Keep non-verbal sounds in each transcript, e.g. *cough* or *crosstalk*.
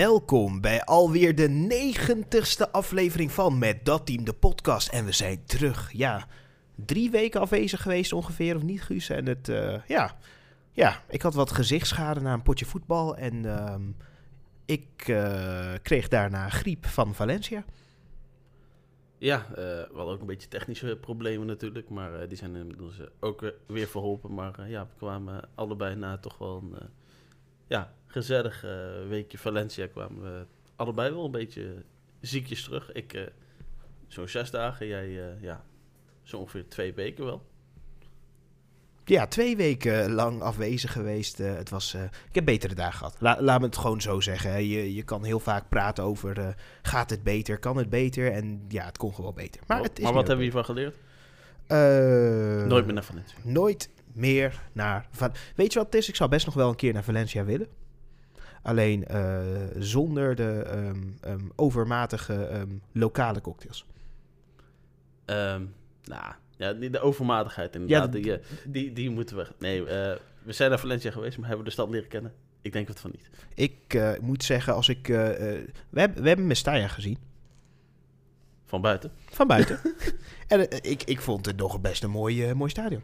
Welkom bij alweer de negentigste aflevering van Met Dat Team, de podcast. En we zijn terug. Ja, drie weken afwezig geweest ongeveer, of niet Guus? En het, eh, ja, ja, ik had wat gezichtsschade na een potje voetbal. En ehm, ik eh, kreeg daarna griep van Valencia. Ja, eh, we hadden ook een beetje technische problemen natuurlijk, maar die zijn inmiddels ook weer verholpen. Maar ja, we kwamen allebei na toch wel ja, gezellig eh, weekje Valencia kwamen we allebei wel een beetje ziekjes terug. Ik eh, zo'n zes dagen, jij eh, ja, zo ongeveer twee weken wel. Ja, twee weken lang afwezig geweest. Het was, ik heb betere dagen gehad. La- laat me het gewoon zo zeggen. hè. Je, je kan heel vaak praten over, gaat het beter, kan het beter? En ja, het kon gewoon beter. Maar, Maar, het is maar nu wat hebben we hiervan geleerd? Nooit meer naar Valencia. Nooit meer naar... Val- Weet je wat het is? Ik zou best nog wel een keer naar Valencia willen. Alleen eh, zonder de ehm, ehm, overmatige ehm, lokale cocktails. Nou, ja, de overmatigheid inderdaad, Ja, die, eh, die, die moeten we... Nee, eh, we zijn naar Valencia geweest, maar hebben we de stad leren kennen? Ik denk het van niet. Ik moet zeggen, als ik... we, hebben, we hebben Mestalla gezien. Van buiten. Van buiten. *laughs* en ik, ik vond het nog best een mooi, mooi stadion.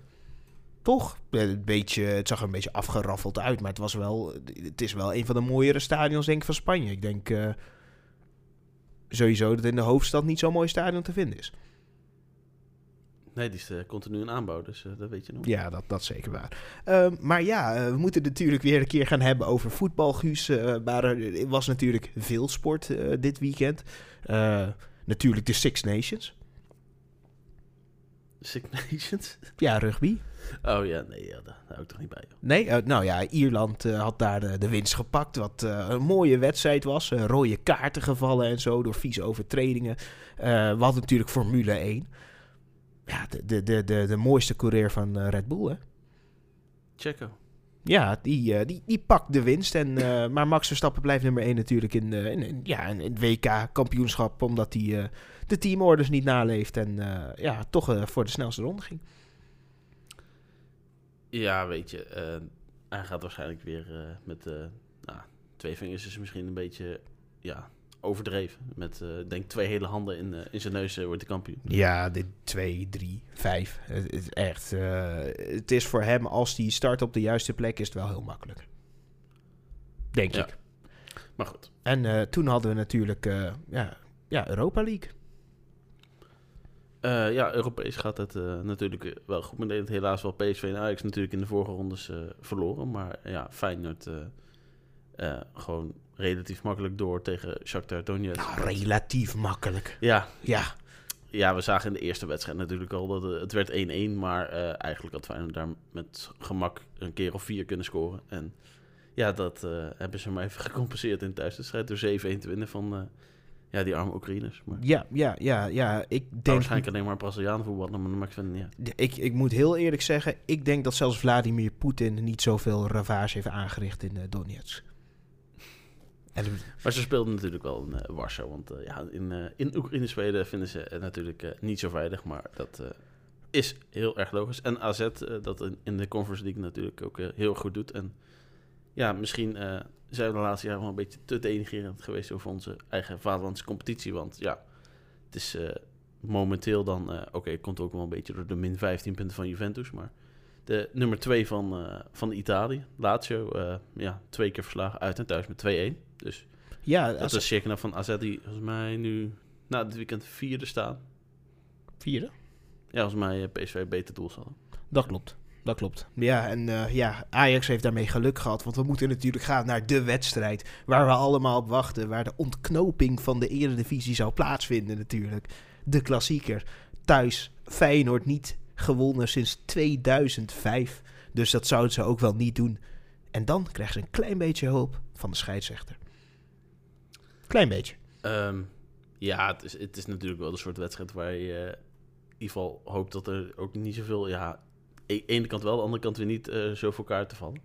Toch? Eh, Een beetje, het zag er een beetje afgeraffeld uit, maar het, was wel, het is wel een van de mooiere stadions denk ik van Spanje. Ik denk eh, sowieso dat in de hoofdstad niet zo'n mooi stadion te vinden is. Nee, die is eh, continu in aanbouw, dus dat weet je nog. Ja, dat, dat is zeker waar. Ehm, maar ja, we moeten natuurlijk weer een keer gaan hebben over voetbal, Guus. Maar er was natuurlijk veel sport dit weekend. Natuurlijk de Six Nations. Six Nations? Ja, rugby. Oh ja, nee, ja, daar hou ik toch niet bij. joh. Nee, eh, nou ja, Ierland eh, had daar de, de winst gepakt. Wat eh, een mooie wedstrijd was. Eh, rode kaarten gevallen en zo door vieze overtredingen. We hadden natuurlijk Formule 1. Ja, de, de, de, de, de mooiste coureur van Red Bull, hè? Checo. Ja, die, die, die pakt de winst. En, *coughs* maar Max Verstappen blijft nummer 1 natuurlijk in, in, in- ja, in het WK-kampioenschap. Omdat hij de teamorders niet naleeft. En ja, toch voor de snelste ronde ging. Ja, weet je, eh, hij gaat waarschijnlijk weer eh, met eh, nou, twee vingers is misschien een beetje ja, overdreven. Met, denk twee hele handen in, in zijn neus wordt de kampioen. Ja, dit 2, 3, 5. Het is echt. het is voor hem, als hij start op de juiste plek, is het wel heel makkelijk. Denk Ja. ik. Maar goed, En toen hadden we natuurlijk ja, ja, Europa League. Eh, ja, Europees gaat het eh, natuurlijk wel goed. Maar deed het helaas wel PSV en Ajax natuurlijk in de vorige rondes eh, verloren. Maar ja, Feyenoord gewoon relatief makkelijk door tegen Shakhtar Donetsk. Nou, relatief makkelijk. Ja, Ja, ja, we zagen in de eerste wedstrijd natuurlijk al dat het werd 1-1. Maar eigenlijk had Feyenoord daar met gemak een keer of vier kunnen scoren. En ja, dat hebben ze maar even *laughs* gecompenseerd in de thuiswedstrijd door 7-1 te winnen van ja, die arme Oekraïners. Maar ja, ja, ja, ja. Ik denk. waarschijnlijk alleen maar Brazilianen voetballen, maar dat maakt verder niet uit. Ik, ik moet heel eerlijk zeggen, ik denk dat zelfs Vladimir Poetin niet zoveel ravage heeft aangericht in eh, Donetsk. En, Maar ze speelden natuurlijk wel in eh, Warschau. Want eh, ja, in, in Oekraïne spelen vinden ze het natuurlijk niet zo veilig. Maar dat is heel erg logisch. En AZ, dat in, in de Conference League natuurlijk ook heel goed doet. En ja, misschien eh, zijn we de laatste jaren wel een beetje te denigrerend geweest over onze eigen vaderlandse competitie. Want ja, het is eh, momenteel dan... eh, Oké, het komt ook wel een beetje door de min 15 punten van Juventus. Maar de nummer 2 van, van Italië, Lazio, ja, twee keer verslagen uit en thuis met 2-1. Dus ja, dat is circa van AZ die volgens mij nu na dit weekend vierde staan. vierde. Ja, volgens mij PSV beter doel hadden. Dat klopt. Dat klopt. Ja, en eh, ja, Ajax heeft daarmee geluk gehad. Want we moeten natuurlijk gaan naar de wedstrijd waar we allemaal op wachten. Waar de ontknoping van de eredivisie zou plaatsvinden natuurlijk. De klassieker. Thuis Feyenoord niet gewonnen sinds 2005. Dus dat zouden ze ook wel niet doen. En dan krijgen ze een klein beetje hulp van de scheidsrechter. Klein beetje. Ehm, ja, het is, het is natuurlijk wel de soort wedstrijd waar je eh, in ieder geval hoopt dat er ook niet zoveel... Ja, e- ene kant wel, de andere kant weer niet eh zo voor elkaar te vallen.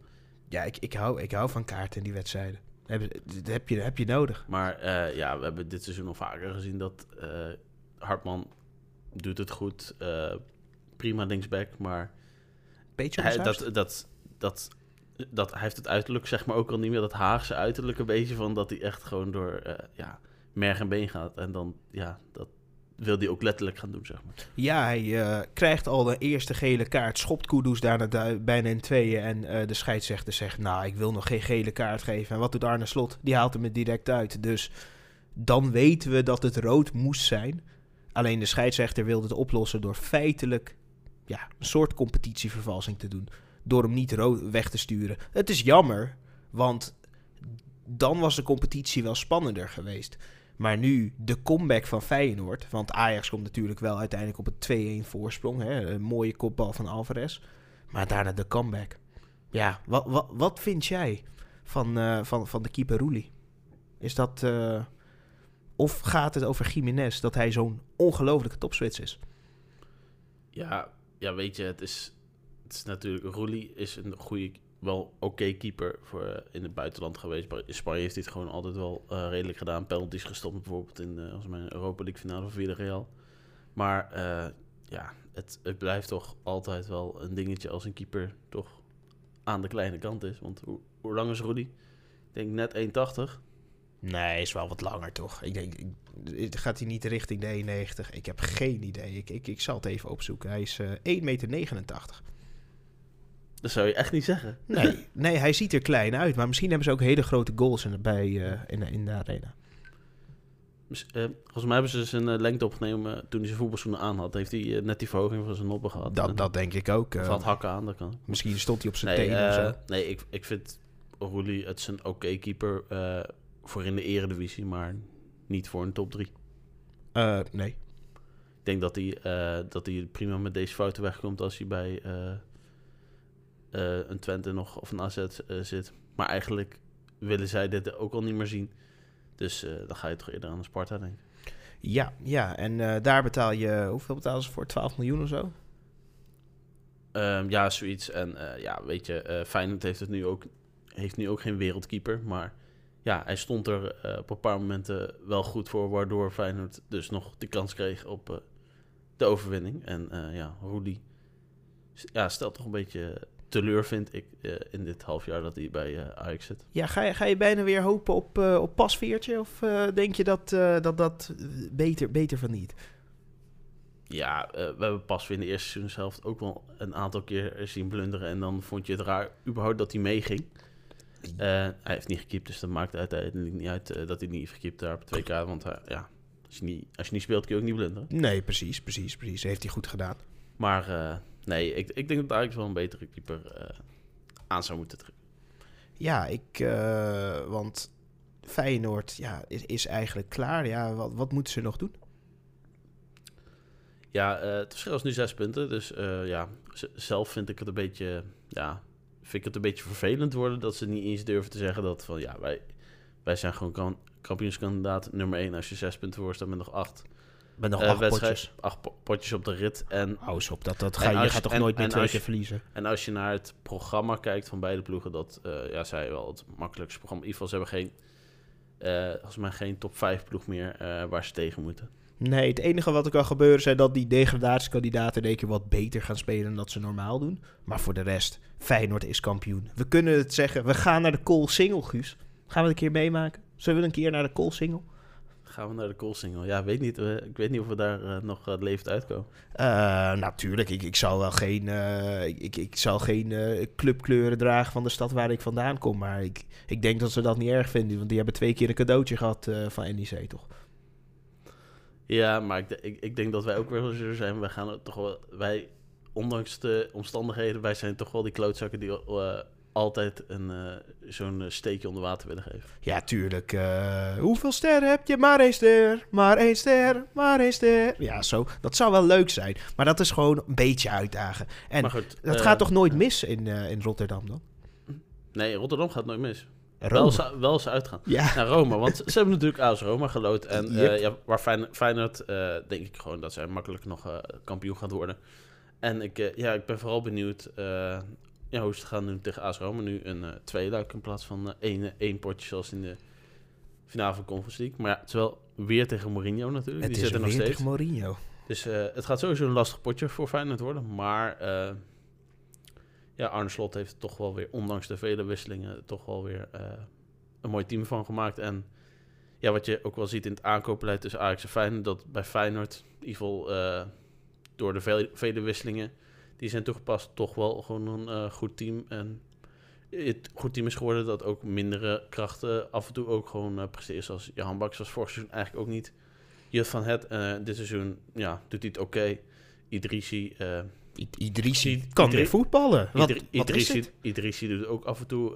Ja, ik, ik, hou, ik hou van kaarten in die wedstrijden. Heb, heb, je, heb je nodig. Maar eh, ja, we hebben dit seizoen al vaker gezien dat eh, Hartman doet het goed. prima linksback, maar Beetje hij, dat, dat, dat dat, hij heeft het uiterlijk zeg maar ook al niet meer dat Haagse uiterlijk een beetje van dat hij echt gewoon door ja, merg en been gaat. En dan, ja, dat wil hij ook letterlijk gaan doen, zeg maar. Ja, hij eh, krijgt al de eerste gele kaart, schopt Kudus daarna bijna in tweeën. En eh, de scheidsrechter zegt, nou, ik wil nog geen gele kaart geven. En wat doet Arne Slot? Die haalt hem direct uit. Dus dan weten we dat het rood moest zijn. Alleen de scheidsrechter wilde het oplossen door feitelijk ja, een soort competitievervalsing te doen. Door hem niet rood weg te sturen. Het is jammer, want dan was de competitie wel spannender geweest. Maar nu de comeback van Feyenoord. Want Ajax komt natuurlijk wel uiteindelijk op een 2-1 voorsprong. Hè? Een mooie kopbal van Alvarez. Maar daarna de comeback. Ja, wat, wat, wat vind jij van, eh, van, van de keeper Roelie? Is dat... eh, of gaat het over Jiménez dat hij zo'n ongelofelijke topswits is? Ja, ja, weet je, het is, het is natuurlijk... Roelie is een goede, wel oké keeper voor, eh, in het buitenland geweest. In Spanje heeft het gewoon altijd wel eh, redelijk gedaan. Penalties gestopt bijvoorbeeld in uh, als mijn Europa League finale van Villarreal. Maar ja, het, het blijft toch altijd wel een dingetje als een keeper toch aan de kleine kant is. Want hoe, lang is Roelie? Ik denk net 1,80. Nee, is wel wat langer toch? Ik denk, gaat hij niet richting de 91? Ik heb geen idee. Ik, ik, ik zal het even opzoeken. Hij is eh 1,89 meter. Dat zou je echt niet zeggen. Nee, *laughs* nee, hij ziet er klein uit. Maar misschien hebben ze ook hele grote goals in, bij, eh, in, de- in de arena. Eh, volgens mij hebben ze zijn eh, lengte opgenomen toen hij zijn voetbalschoenen aan had. Heeft hij net die verhoging van zijn noppen gehad. En- Dat, dat denk ik ook. Of had hakken aan, dat kan. misschien stond hij op zijn Nee, tenen of zo. nee ik, ik vind Roelie het is een oké keeper voor in de eredivisie, maar niet voor een top 3. Eh, nee. Ik denk dat hij, dat hij prima met deze fouten wegkomt als hij bij eh, een Twente nog of een AZ eh, zit. Maar eigenlijk willen zij dit ook al niet meer zien. Dus eh, dan ga je toch eerder aan de Sparta, denk ik. Ja, ja, en daar betaal je... Hoeveel betalen ze voor? 12 miljoen of zo? Ehm, ja, zoiets. En ja, weet je, Feyenoord heeft, het nu ook, heeft nu ook geen wereldkeeper. Maar ja, hij stond er op een paar momenten wel goed voor. Waardoor Feyenoord dus nog de kans kreeg op de overwinning. En ja, Rudy ja, stelt toch een beetje teleur, vind ik, eh, in dit half jaar dat hij bij eh, Ajax zit. Ja, ga je, ga je bijna weer hopen op, eh op pasveertje? Of denk je dat dat, dat beter, beter van niet? Ja, we hebben pas weer in de eerste seizoen zelf ook wel een aantal keer zien blunderen. En dan vond je het raar überhaupt dat hij meeging. Hij heeft niet gekiept, dus dat maakt uiteindelijk niet uit dat hij niet heeft gekiept daar op 2K. Want ja, als je, niet, als je niet speelt kun je ook niet blunderen. Nee, precies, precies, precies. Heeft hij goed gedaan. Maar nee, ik, ik denk dat Ajax wel een betere keeper eh, aan zou moeten trekken. Ja, ik... eh, want Feyenoord ja, is, is eigenlijk klaar. Ja, wat, wat moeten ze nog doen? Ja, eh, het verschil is nu zes punten. Dus ja, zelf vind ik het een beetje... Ja, vind ik het een beetje vervelend worden dat ze niet eens durven te zeggen dat van... Ja, wij, wij zijn gewoon kan, kampioenskandidaat nummer één als je zes punten voor staat met nog acht. Met nog eh, acht potjes. Acht po- potjes op de rit. En, Hou eens op, dat, dat En ga, je als- gaat toch en- nooit meer twee als keer je- verliezen? en als je naar het programma kijkt van beide ploegen... Dat, eh, ja, zij wel het makkelijkste programma. In ieder geval, ze hebben geen... eh volgens mij geen top 5 ploeg meer eh, waar ze tegen moeten. Nee, het enige wat er kan gebeuren zijn dat die degradatiekandidaten in één keer wat beter gaan spelen dan dat ze normaal doen. Maar voor de rest, Feyenoord is kampioen. We kunnen het zeggen, we gaan naar de Kool Single, Guus. Gaan we het een keer meemaken? Zullen we een keer naar de Kool Single? Gaan we naar de Koolsingel? Ja, weet niet, eh, ik weet niet of we daar eh, nog uh, levend uitkomen. Eh, natuurlijk, ik, ik zal wel geen, eh, ik, ik zal geen eh, clubkleuren dragen van de stad waar ik vandaan kom. Maar ik, ik denk dat ze dat niet erg vinden, want die hebben twee keer een cadeautje gehad eh, van NEC, toch? Ja, maar ik, ik, ik denk dat wij ook wel zullen zijn. Wij gaan het toch wel, wij, ondanks de omstandigheden, wij zijn toch wel die klootzakken die eh, altijd een, eh, zo'n eh, steekje onder water willen geven. Ja, tuurlijk. eh, hoeveel sterren heb je? Maar één ster, maar één ster, maar één ster. Ja, zo. Dat zou wel leuk zijn. Maar dat is gewoon een beetje uitdagen. En goed, dat gaat toch nooit mis in, in Rotterdam dan? Nee, Rotterdam gaat nooit mis. Rome. Wel, ze- wel eens uitgaan. Ja. Naar Rome, want ze hebben natuurlijk AS Roma geloot. En Yep. ja, waar Feyenoord, Feyenoord denk ik gewoon dat zij makkelijk nog kampioen gaat worden. En ik, ja, ik ben vooral benieuwd ja, hoe ze het gaan doen tegen AS Roma. Nu een eh tweeluik in plaats van eh, één, één potje zoals in de finale van Conference League. Maar ja, het is wel weer tegen Mourinho natuurlijk. Het Die zit er nog steeds. tegen Mourinho. Dus eh, het gaat sowieso een lastig potje voor Feyenoord worden. Maar ja, Arne Slot heeft toch wel weer, ondanks de vele wisselingen, toch wel weer een mooi team van gemaakt. En ja, wat je ook wel ziet in het aankoopbeleid tussen Ajax en Feyenoord, dat bij Feyenoord, in ieder geval door de vele, vele wisselingen, die zijn toegepast, toch wel gewoon een eh, goed team. En het goed team is geworden dat ook mindere krachten af en toe ook gewoon uh, presteren. Zoals Johan Baks was vorig seizoen eigenlijk ook niet. Jut van Het, uh, dit seizoen, ja, doet hij het oké. Okay. Idrissi... Uh, Idrissi kan Idri weer voetballen. Wat, Idri wat Idrissi doet ook af en toe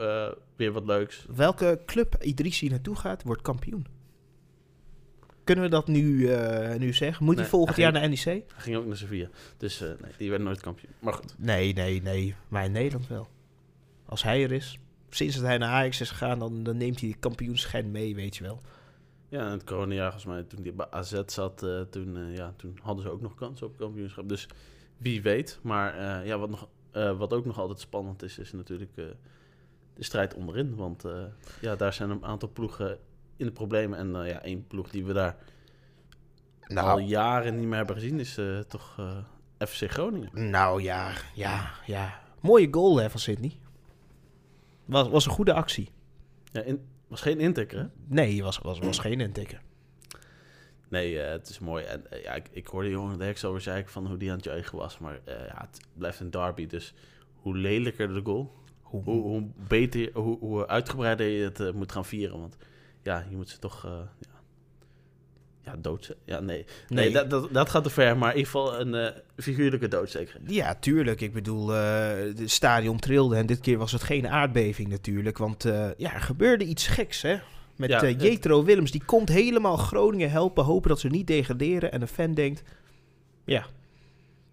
weer wat leuks. Welke club Idrissi naartoe gaat, wordt kampioen. Kunnen we dat nu, uh, nu zeggen? Moet hij volgend hij jaar ging, naar NEC? Hij ging ook naar Sevilla. Dus uh, nee, die werd nooit kampioen. Maar goed. Nee, nee, nee. Maar in Nederland wel. Als hij er is. Sinds dat hij naar Ajax is gegaan, dan, dan neemt hij de kampioenschijn mee, weet je wel. Ja, in het coronajaar, volgens mij, toen hij bij AZ zat, uh, toen, ja, toen hadden ze ook nog kans op kampioenschap. Dus wie weet. Maar ja, wat, nog, wat ook nog altijd spannend is, is natuurlijk de strijd onderin. Want ja, daar zijn een aantal ploegen in de problemen. En ja, één ploeg die we daar nou, al jaren niet meer hebben gezien, is toch FC Groningen. Nou ja, ja, ja. Mooie goal hè, van Sydney. Was, was een goede actie. Ja, in, was geen intikker, hè? Nee, was, was, was geen intikker. Nee, uh, het is mooi. En uh, ja, ik, ik hoorde jongen de Heks over zei van hoe die aan het juichen was. Maar uh, ja, het blijft een derby. Dus hoe lelijker de goal, hoe, hoe, hoe beter, hoe, hoe uitgebreider je het moet gaan vieren. Want ja, je moet ze toch ja, ja, dood. Ja, nee. Nee, nee dat, dat, dat, gaat te ver, maar in ieder geval een uh, figuurlijke dood zeker. Ja, tuurlijk. Ik bedoel, uh, het stadion trilde en dit keer was het geen aardbeving natuurlijk. Want uh, ja, er gebeurde iets geks, hè. Met ja, Jetro. Willems, die komt helemaal Groningen helpen, hopen dat ze niet degraderen. En een fan denkt, ja...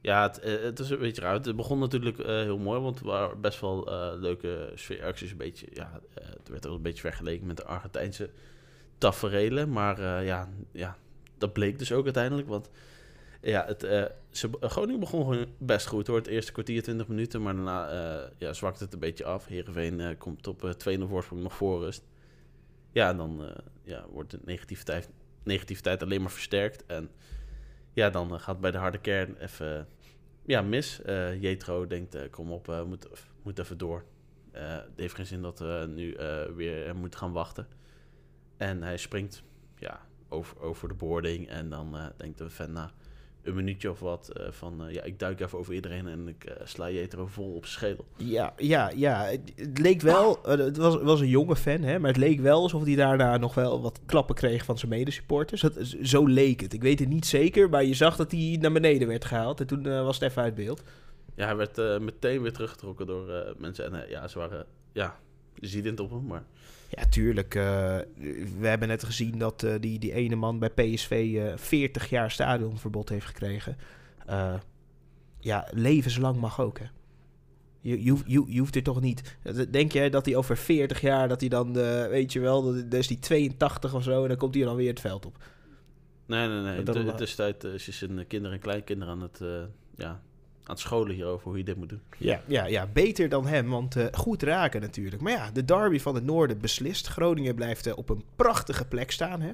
Ja, het, het is een beetje raar. Het begon natuurlijk heel mooi, want er waren best wel leuke sfeeracties. Een beetje, ja, het werd er een beetje vergeleken met de Argentijnse taferelen. Maar uh, ja, ja, dat bleek dus ook uiteindelijk. Want ja, het, uh, ze, Groningen begon gewoon best goed hoor. Het eerste kwartier, 20 minuten. Maar daarna uh, ja, zwakte het een beetje af. Heerenveen komt op 2-0 voorsprong nog voor rust. Ja, en dan ja, wordt de negativiteit, negativiteit alleen maar versterkt. En ja, dan gaat bij de harde kern even ja, mis. Jetro denkt, kom op, moet, moet even door. het heeft geen zin dat we nu weer moeten gaan wachten. En hij springt ja, over, over de boarding. En dan denkt de fan na een minuutje of wat uh, van... Uh, ja, ik duik even over iedereen en ik sla Jetro vol op schedel. Ja, ja, ja. Het, het leek wel... het was, was een jonge fan, hè. Maar het leek wel alsof hij daarna nog wel wat klappen kreeg van zijn medesupporters. Dat, zo leek het. Ik weet het niet zeker, maar je zag dat hij naar beneden werd gehaald. En toen was het even uit beeld. Ja, hij werd meteen weer teruggetrokken door mensen. En ja, ze waren... Ja, ziedend op hem, maar... Ja, tuurlijk. Uh, we hebben net gezien dat uh, die, die ene man bij PSV uh, 40 jaar stadionverbod heeft gekregen. Ja, levenslang mag ook, hè. Je, je, je, je, hoeft er toch niet... Denk jij dat hij over 40 jaar, dat hij dan, weet je wel, dan is die 82 of zo... en dan komt hij dan weer het veld op. Nee, nee, nee. In de tussentijd is je zijn kinderen en kleinkinderen aan het... ja, aan het scholen hierover hoe je dit moet doen. Ja, ja, ja beter dan hem, want uh, goed raken natuurlijk. Maar ja, de derby van het noorden beslist. Groningen blijft uh, op een prachtige plek staan, hè.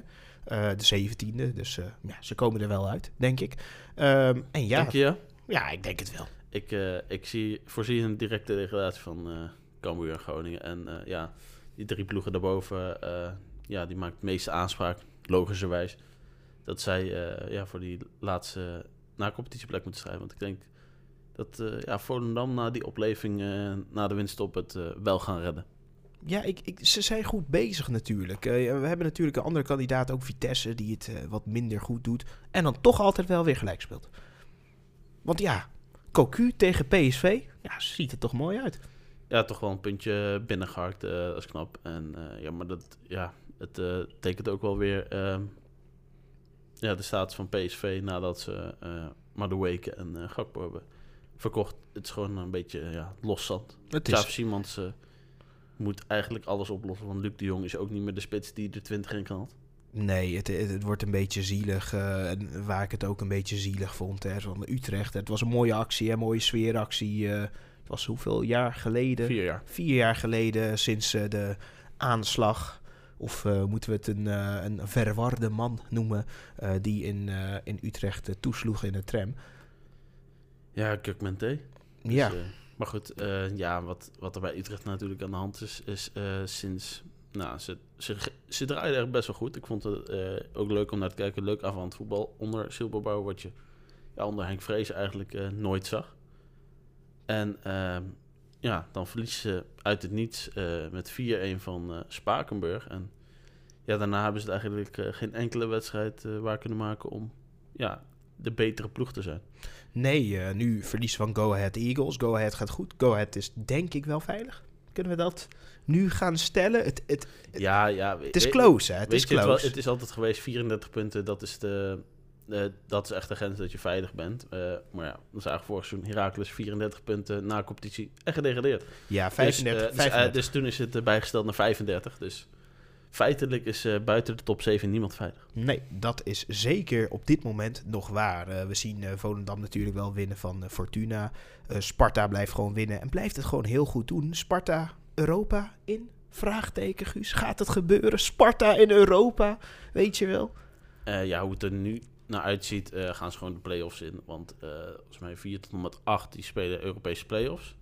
Uh, de 17e, dus ja, ze komen er wel uit, denk ik. Um, en ja, denk je? Ja, ik denk het wel. Ik, ik zie, voorzie een directe degradatie van Cambuur en Groningen. En ja, die drie ploegen daarboven, ja, die maakt het meeste aanspraak, logischerwijs. Dat zij ja, voor die laatste na-competitieplek moeten strijden. Want ik denk dat uh, ja, Volendam na die opleving uh, na de winststop het uh, wel gaan redden. Ja, ik, ik, ze zijn goed bezig natuurlijk. we hebben natuurlijk een andere kandidaat, ook Vitesse, die het wat minder goed doet. En dan toch altijd wel weer gelijk speelt. Want ja, Cocu tegen PSV, ja, ziet er toch mooi uit. Ja, toch wel een puntje binnengeharkt, dat is knap. En ja, maar dat, ja, het tekent ook wel weer ehm, ja, de status van PSV nadat ze Madueke en Gakpo hebben verkocht. Het is gewoon een beetje ja, loszand. Het is... Simons uh, moet eigenlijk alles oplossen. Want Luc de Jong is ook niet meer de spits die de 20 in kan. Nee, het, het, wordt een beetje zielig. Uh, waar ik het ook een beetje zielig vond. Hè, van Utrecht. Het was een mooie actie, een mooie sfeeractie. Uh, het was hoeveel jaar geleden? Vier jaar. Vier jaar geleden sinds uh, de aanslag. Of moeten we het een, een verwarde man noemen. die in, in Utrecht toesloeg in de tram. Ja, Kukmente. Dus, ja. Uh, Maar goed, eh, ja, wat, wat er bij Utrecht natuurlijk aan de hand is, is eh, sinds... Nou, ze, ze, ze draaiden er best wel goed. Ik vond het eh, ook leuk om naar te kijken. Leuk avond voetbal onder Silberbouw, wat je ja, onder Henk Vrees eigenlijk eh, nooit zag. En ehm, ja, dan verliezen ze uit het niets eh, met 4-1 van eh, Spakenburg. En ja, daarna hebben ze eigenlijk eh, geen enkele wedstrijd eh, waar kunnen maken om ja, de betere ploeg te zijn. Nee, eh, nu verlies van Go Ahead Eagles. Go Ahead gaat goed. Go Ahead is denk ik wel veilig. Kunnen we dat nu gaan stellen? Het, het, Ja, ja. het is close, hè? Het is je, het, wel- close. het is altijd geweest 34 punten. Dat is, de, eh, dat is echt de grens dat je veilig bent. Eh, maar ja, is eigenlijk vorig seizoen Heracles 34 punten na competitie en gedegradeerd. Ja, 35. Dus, dus, 35. dus toen is het bijgesteld naar 35. Dus feitelijk is eh, buiten de top 7 niemand veilig. Nee, dat is zeker op dit moment nog waar. Eh, we zien eh, Volendam natuurlijk wel winnen van Fortuna. Sparta blijft gewoon winnen en blijft het gewoon heel goed doen. Sparta, Europa in? Vraagteken, Guus. Gaat het gebeuren? Sparta in Europa? Weet je wel? Ja, hoe het er nu naar uitziet, gaan ze gewoon de play-offs in. Want volgens mij 4 tot en met 8 die spelen Europese play-offs.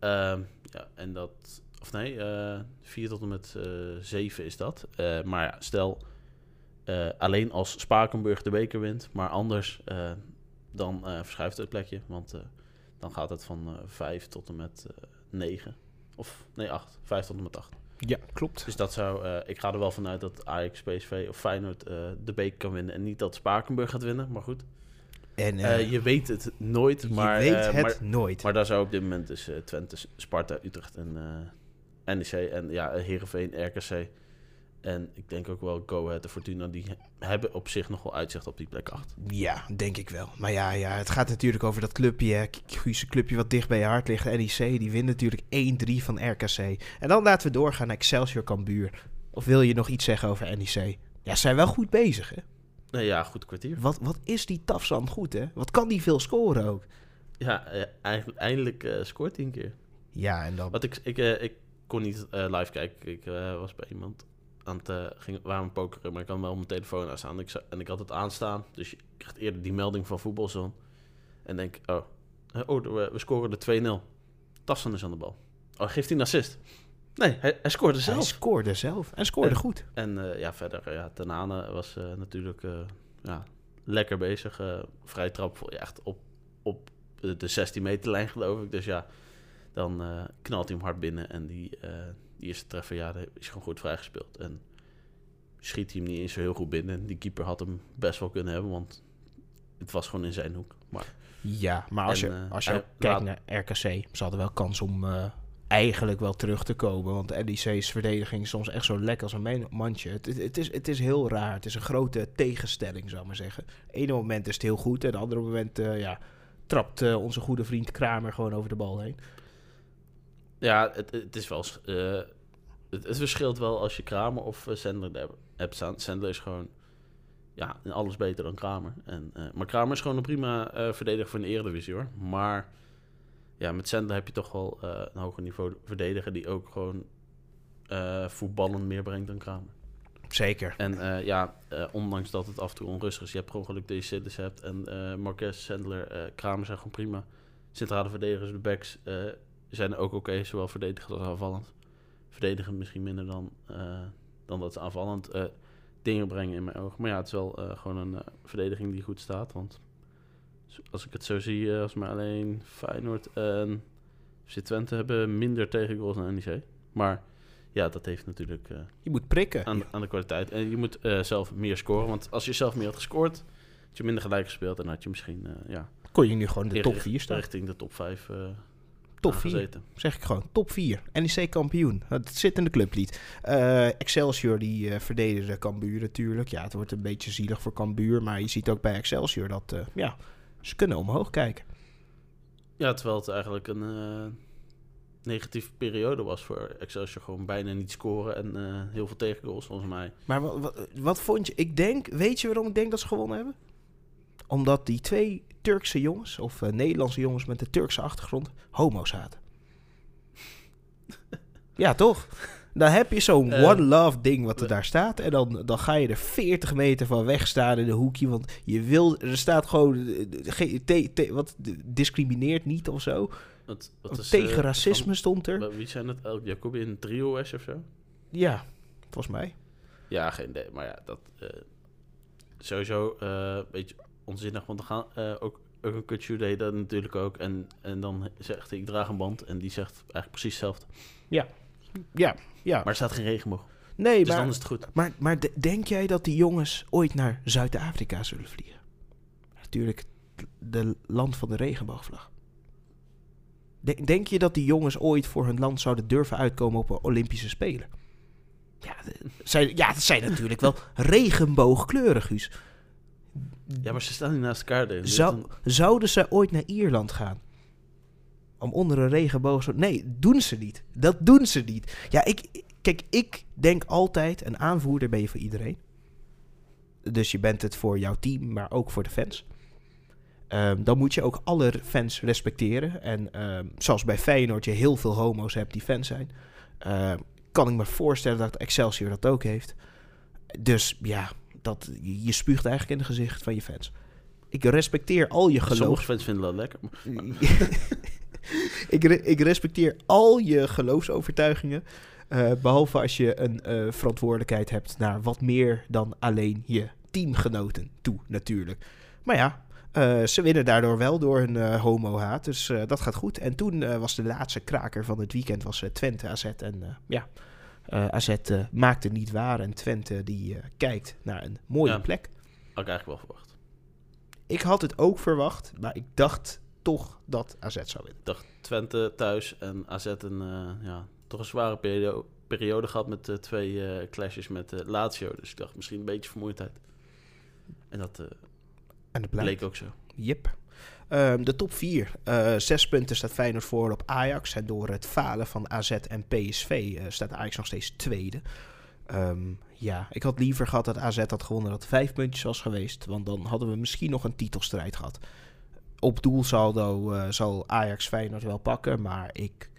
Ehm, ja, en dat... Of nee, eh 4 tot en met eh 7 is dat. Eh, maar ja, stel... eh, alleen als Spakenburg de beker wint, maar anders eh, dan eh, verschuift het plekje. Want eh, dan gaat het van eh 5 tot en met eh 9. Of nee, 8. 5 tot en met 8. Ja, klopt. Dus dat zou, eh, ik ga er wel vanuit dat Ajax, PSV of Feyenoord eh, de beker kan winnen. En niet dat Spakenburg gaat winnen, maar goed. En Eh, eh, je weet het nooit, maar, je weet eh, het maar, nooit. maar daar zou op dit moment dus eh, Twente, Sparta, Utrecht en eh NEC en ja, Heerenveen, RKC. En ik denk ook wel Go Ahead en Fortuna, die hebben op zich nog wel uitzicht op die plek 8. Ja, denk ik wel. Maar ja, ja, het gaat natuurlijk over dat clubje. hè. Guus, clubje wat dicht bij je hart ligt. NEC, die wint natuurlijk 1-3 van RKC. En dan laten we doorgaan naar Excelsior Cambuur. Of wil je nog iets zeggen over NEC? Ja, ze zijn wel goed bezig, hè? Nee, ja, goed kwartier. Wat, wat is die Tafsan goed, hè? Wat kan die veel scoren ook? Ja, eh, eindelijk eh, scoort hij een keer. Ja, en dan... Wat ik, ik, eh, ik kon niet eh, live kijken. Ik eh, was bij iemand aan het uh, ging, waren we pokeren, maar ik had wel mijn telefoon aanstaan. En ik, en ik had het aanstaan, dus je krijgt eerder die melding van voetbalzone. En denk, oh, eh, oh we, we scoren de 2-0. Tassan is aan de bal. Oh, geeft hij een assist? Nee, hij, hij scoorde Hij zelf. scoorde zelf. En scoorde En- goed. En eh, ja, verder, eh, ja, Tenane was eh, natuurlijk eh, ja, lekker bezig. eh vrij trap, ja, echt op, op de de 16 meter lijn geloof ik. Dus ja, dan eh, knalt hij hem hard binnen. En die, eh, die eerste treffer, ja, is gewoon goed vrijgespeeld. En schiet hij hem niet eens zo heel goed binnen. Die keeper had hem best wel kunnen hebben, want het was gewoon in zijn hoek. Maar Ja, maar als En, je, eh, als je kijkt naar RKC, ze hadden wel kans om eigenlijk wel terug te komen. Want NEC's verdediging is soms echt zo lekker als een mandje. Het, het, het is, het is heel raar. Het is een grote tegenstelling, zou ik maar zeggen. Ene moment is het heel goed en het andere moment ja, trapt onze goede vriend Kramer gewoon over de bal heen. Ja, het, het is wel... eh, het, het verschilt wel als je Kramer of eh, Sandler er hebt staan. Sandler is gewoon ja, in alles beter dan Kramer. En, eh, maar Kramer is gewoon een prima verdediger voor de Eredivisie hoor. Maar ja, met Sandler heb je toch wel een hoger niveau verdediger die ook gewoon voetballend meer brengt dan Kramer. Zeker. En ja, ondanks dat het af en toe onrustig is, je hebt gewoon geluk dat je Sidders hebt. En Marquez, Sandler, eh, Kramer zijn gewoon prima. Centrale verdedigers, de backs zijn ook oké, zowel verdedigend als aanvallend. Verdedigend misschien minder dan, eh, dan dat ze aanvallend eh, dingen brengen in mijn ogen. Maar ja, het is wel eh, gewoon een verdediging die goed staat. Want als ik het zo zie, als maar alleen Feyenoord en FC Twente hebben minder tegengoals dan NEC. Maar ja, dat heeft natuurlijk... Je moet prikken. aan, aan de kwaliteit. En je moet zelf meer scoren. Want als je zelf meer had gescoord, had je minder gelijk gespeeld. En had je misschien ja, Kon je nu gewoon in de top richt- 4 staan. richting de top 5 eh Top 4. gezeten. Zeg ik gewoon. Top 4. NEC kampioen. Het zit in de clublied. Eh, Excelsior die eh verdedigde Cambuur natuurlijk. Ja, het wordt een beetje zielig voor Cambuur. Maar je ziet ook bij Excelsior dat eh, ja, ze kunnen omhoog kijken. Ja, terwijl het eigenlijk een negatieve periode was voor Excelsior. Gewoon bijna niet scoren en heel veel tegengoals volgens mij. Maar wat, wat, wat vond je? Ik denk, weet je waarom ik denk dat ze gewonnen hebben? Omdat die twee Turkse jongens, of eh, Nederlandse jongens met een Turkse achtergrond, homo's zaten. *laughs* ja, toch? Dan heb je zo'n Eh, one love ding wat er daar staat. En dan, dan ga je er 40 meter van weg staan in een hoekje. Want je wil, er staat gewoon, eh, ge- te- te- wat, discrimineert niet of zo. Wat, wat is, Tegen racisme stond er. wie zijn het? El Jacobi in trio is of zo? Ja, volgens mij. Ja, geen idee. Maar ja, dat sowieso een beetje onzinnig. Want dan gaan eh, ook, een kutsu deed dat natuurlijk ook. En, en dan zegt hij, ik draag een band. En die zegt eigenlijk precies hetzelfde. Ja, ja. Maar er staat geen regenboog. Nee, Dus maar, dan is het goed. maar, maar de- denk jij dat die jongens ooit naar Zuid-Afrika zullen vliegen? Natuurlijk, de land van de regenboogvlag. Denk, denk je dat die jongens ooit voor hun land zouden durven uitkomen op een Olympische Spelen? Ja, de- zijn, ja dat zijn natuurlijk wel regenboogkleurig, Guus. Ja, maar ze staan niet naast elkaar. Dus Zou, zouden ze ooit naar Ierland gaan? Om onder een regenboog... zo- Nee, doen ze niet. Dat doen ze niet. Ja, ik... Kijk, ik denk altijd... Een aanvoerder ben je voor iedereen. Dus je bent het voor jouw team, maar ook voor de fans. Ehm, dan moet je ook alle fans respecteren. En ehm, zoals bij Feyenoord je heel veel homo's hebt die fans zijn... ehm, kan ik me voorstellen dat Excelsior dat ook heeft. Dus ja, dat, je spuugt eigenlijk in het gezicht van je fans. Ik respecteer al je geloof. Sommige fans vinden dat lekker. *laughs* ik, re- ik respecteer al je geloofsovertuigingen. eh, behalve als je een eh, verantwoordelijkheid hebt naar wat meer dan alleen je teamgenoten toe, natuurlijk. Maar ja, eh, ze winnen daardoor wel door hun homo-haat. Dus dat gaat goed. En toen was de laatste kraker van het weekend was, Twente AZ. En ja, eh, AZ eh, maakte niet waar. En Twente die eh, kijkt naar een mooie Ja. plek. Had ik eigenlijk wel verwacht. Ik had het ook verwacht, maar ik dacht toch dat AZ zou winnen. Ik dacht Twente thuis en AZ een, ja, toch een zware periode, periode gehad met twee clashes met Lazio. Dus ik dacht misschien een beetje vermoeidheid. En dat En dat bleek ook zo. Yep. Ehm, de top 4. zes punten staat Feyenoord voor op Ajax. En door het falen van AZ en PSV eh, staat Ajax nog steeds tweede. Ehm, ja, ik had liever gehad dat AZ had gewonnen dat vijf puntjes was geweest. Want dan hadden we misschien nog een titelstrijd gehad. Op doelsaldo eh, zal Ajax Feyenoord wel pakken. Maar ik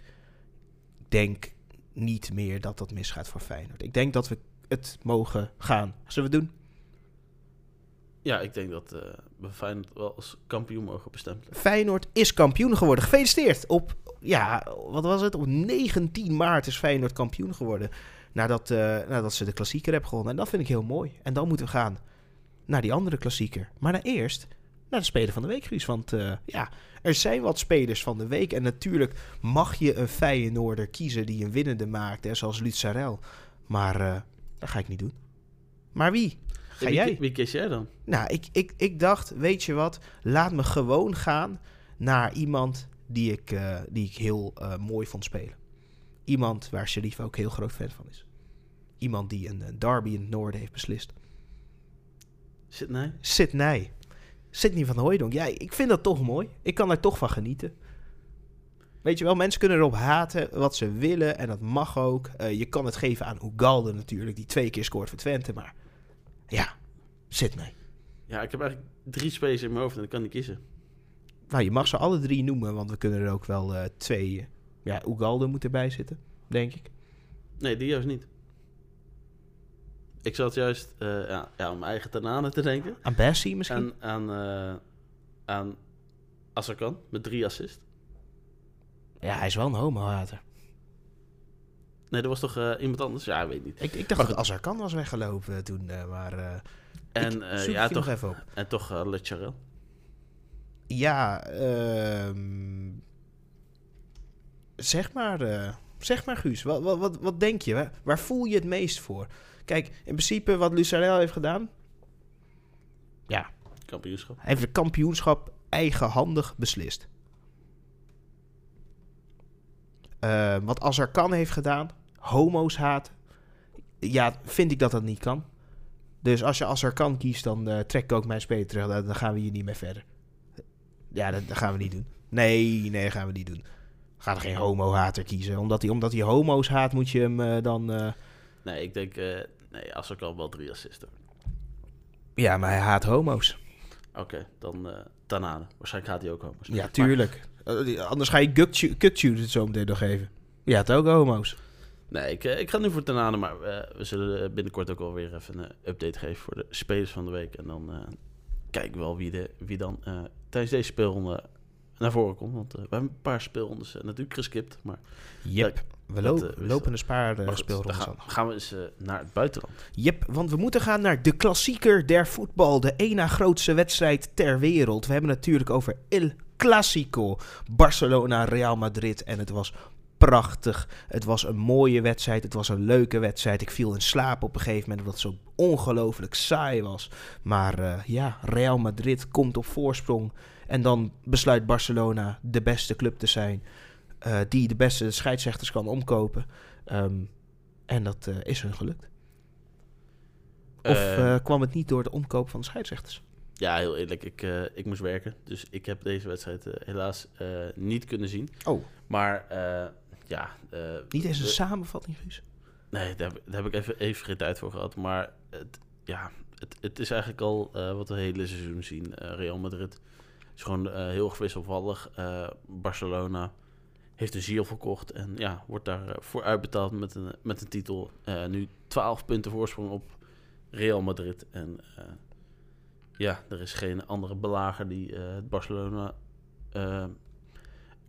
denk niet meer dat dat misgaat voor Feyenoord. Ik denk dat we het mogen gaan. Zullen we het doen? Ja, ik denk dat eh, we Feyenoord wel als kampioen mogen bestempelen. Feyenoord is kampioen geworden. Gefeliciteerd. Op, ja, wat was het? Op 19 maart is Feyenoord kampioen geworden. Nadat, eh, nadat ze de klassieker hebben gewonnen. En dat vind ik heel mooi. En dan moeten we gaan naar die andere klassieker. Maar naar eerst naar de speler van de week, Guus. Want eh, ja, er zijn wat spelers van de week. En natuurlijk mag je een Feyenoorder kiezen die een winnende maakt. Hè, zoals Lutzarel. Maar dat ga ik niet doen. Maar wie? Ga wie, jij? Wie kies jij dan? Nou, ik, ik, ik dacht, weet je wat, laat me gewoon gaan naar iemand die ik, eh, die ik heel eh, mooi vond spelen. Iemand waar Sharif ook heel groot fan van is. Iemand die een, een derby in het noorden heeft beslist. Sydney? Sydney. Sydney van Hooijdonk. Ja, ik vind dat toch mooi. Ik kan er toch van genieten. Weet je wel, mensen kunnen erop haten wat ze willen en dat mag ook. Eh, je kan het geven aan Ugalde natuurlijk, die twee keer scoort voor Twente. Maar ja, Sydney. Ja, ik heb eigenlijk drie spelers in mijn hoofd en ik kan niet kiezen. Nou, je mag ze alle drie noemen, want we kunnen er ook wel eh, twee... eh, ja, Ugalde moet erbij zitten, denk ik. Nee, die juist niet. Ik zat juist eh, ja, ja, aan mijn eigen Tanane te denken. Aan Bessie misschien? En aan, eh aan Azarkan met drie assists. Ja, hij is wel een homohater. Nee, er was toch eh, iemand anders? Ja, ik weet niet. Ik, ik dacht dat Azarkan was weggelopen eh, toen, eh, maar... eh, En, eh, ja, toch, even op. en toch Le Charel. Ja, ehm, zeg maar, eh, zeg maar Guus, wat, wat, wat, wat denk je? Waar, waar voel je het meest voor? Kijk, in principe wat Lucarel heeft gedaan, Kampioenschap. hij heeft het kampioenschap eigenhandig beslist. Eh, wat Azarkan heeft gedaan, homo's haat, ja, vind ik dat dat niet kan. Dus als je Azarkan kiest, dan eh, trek ik ook mijn speler terug. Dan, dan gaan we hier niet meer verder. Ja, dat, dat gaan we niet doen. Nee, nee, dat gaan we niet doen. Ga er geen homo-hater kiezen. Omdat hij, omdat hij homo's haat, moet je hem eh, dan... eh, Nee, ik denk... nee, Azarkan wel drie assists. hoor. Ja, maar hij haat homo's. Oké, dan Tanane. Waarschijnlijk gaat hij ook homo's. Ja, tuurlijk. Anders ga je Kukcu het zo meteen nog geven. Ja, het ook homo's. Nee, ik, eh, ik ga nu voor Tanane, maar eh, we zullen eh, binnenkort ook wel weer even een update geven voor de spelers van de week. En dan kijken we wel wie, de, wie dan tijdens deze speelronde naar voren komt. Want we hebben een paar speelrondes natuurlijk geskipt. Maar, Yep. We, lopen dat. een spaar uh, speelrondes gaan, aan. gaan we eens naar het buitenland. Yep, want we moeten gaan naar de klassieker der voetbal. De één na grootste wedstrijd ter wereld. We hebben natuurlijk over El Clasico. Barcelona, Real Madrid. En het was prachtig. Het was een mooie wedstrijd. Het was een leuke wedstrijd. Ik viel in slaap op een gegeven moment omdat het zo ongelooflijk saai was. Maar eh, ja, Real Madrid komt op voorsprong. En dan besluit Barcelona de beste club te zijn. eh, die de beste scheidsrechters kan omkopen. Ehm, en dat eh, is hun gelukt. Of Eh, eh, kwam het niet door de omkoop van de scheidsrechters? ja, heel eerlijk, ik, ik moest werken. Dus ik heb deze wedstrijd helaas niet kunnen zien. Oh, Maar ja... eh, niet eens een samengvatting, Guus? Nee, daar heb, daar heb ik even, even geen tijd voor gehad. Maar het, ja, het, het is eigenlijk al eh, wat we het hele seizoen zien. Eh, Real Madrid is gewoon heel erg wisselvallig. Eh, Barcelona heeft een ziel verkocht en ja, wordt daar eh, voor uitbetaald met een, met een titel. Nu 12 punten voorsprong op Real Madrid. En ja, er is geen andere belager die het Barcelona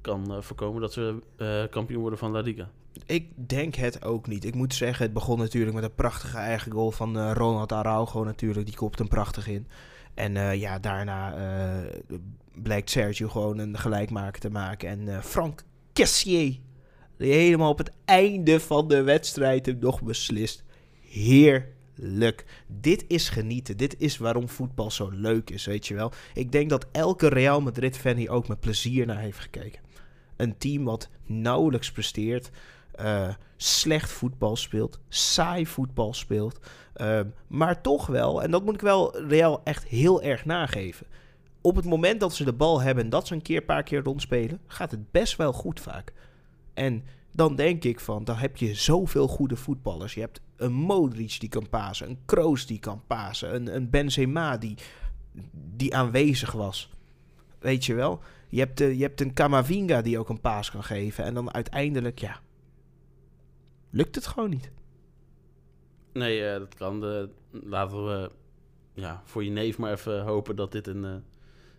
kan eh, voorkomen dat ze eh, kampioen worden van La Liga. Ik denk het ook niet. Ik moet zeggen, het begon natuurlijk met een prachtige eigen goal van eh, Ronald Araujo natuurlijk. Die kopt hem prachtig in. En ja, daarna blijkt Sergio gewoon een gelijkmaker te maken. En Frank Cassier, die helemaal op het einde van de wedstrijd hem nog beslist. Heerlijk. Dit is genieten. Dit is waarom voetbal zo leuk is, weet je wel. Ik denk dat elke Real Madrid-fan hier ook met plezier naar heeft gekeken. Een team wat nauwelijks presteert, eh, slecht voetbal speelt, saai voetbal speelt. Ehm, maar toch wel, en dat moet ik wel Real echt heel erg nageven. Op het moment dat ze de bal hebben en dat ze een keer, paar keer rondspelen, gaat het best wel goed vaak. En dan denk ik van, dan heb je zoveel goede voetballers. Je hebt een Modric die kan pasen, een Kroos die kan pasen, een, een Benzema die, die aanwezig was. Weet je wel? Je hebt, eh, je hebt een Kamavinga die ook een paas kan geven. En dan uiteindelijk, ja, lukt het gewoon niet. Nee, eh, dat kan. Laten we ja, voor je neef maar even hopen dat dit een, eh,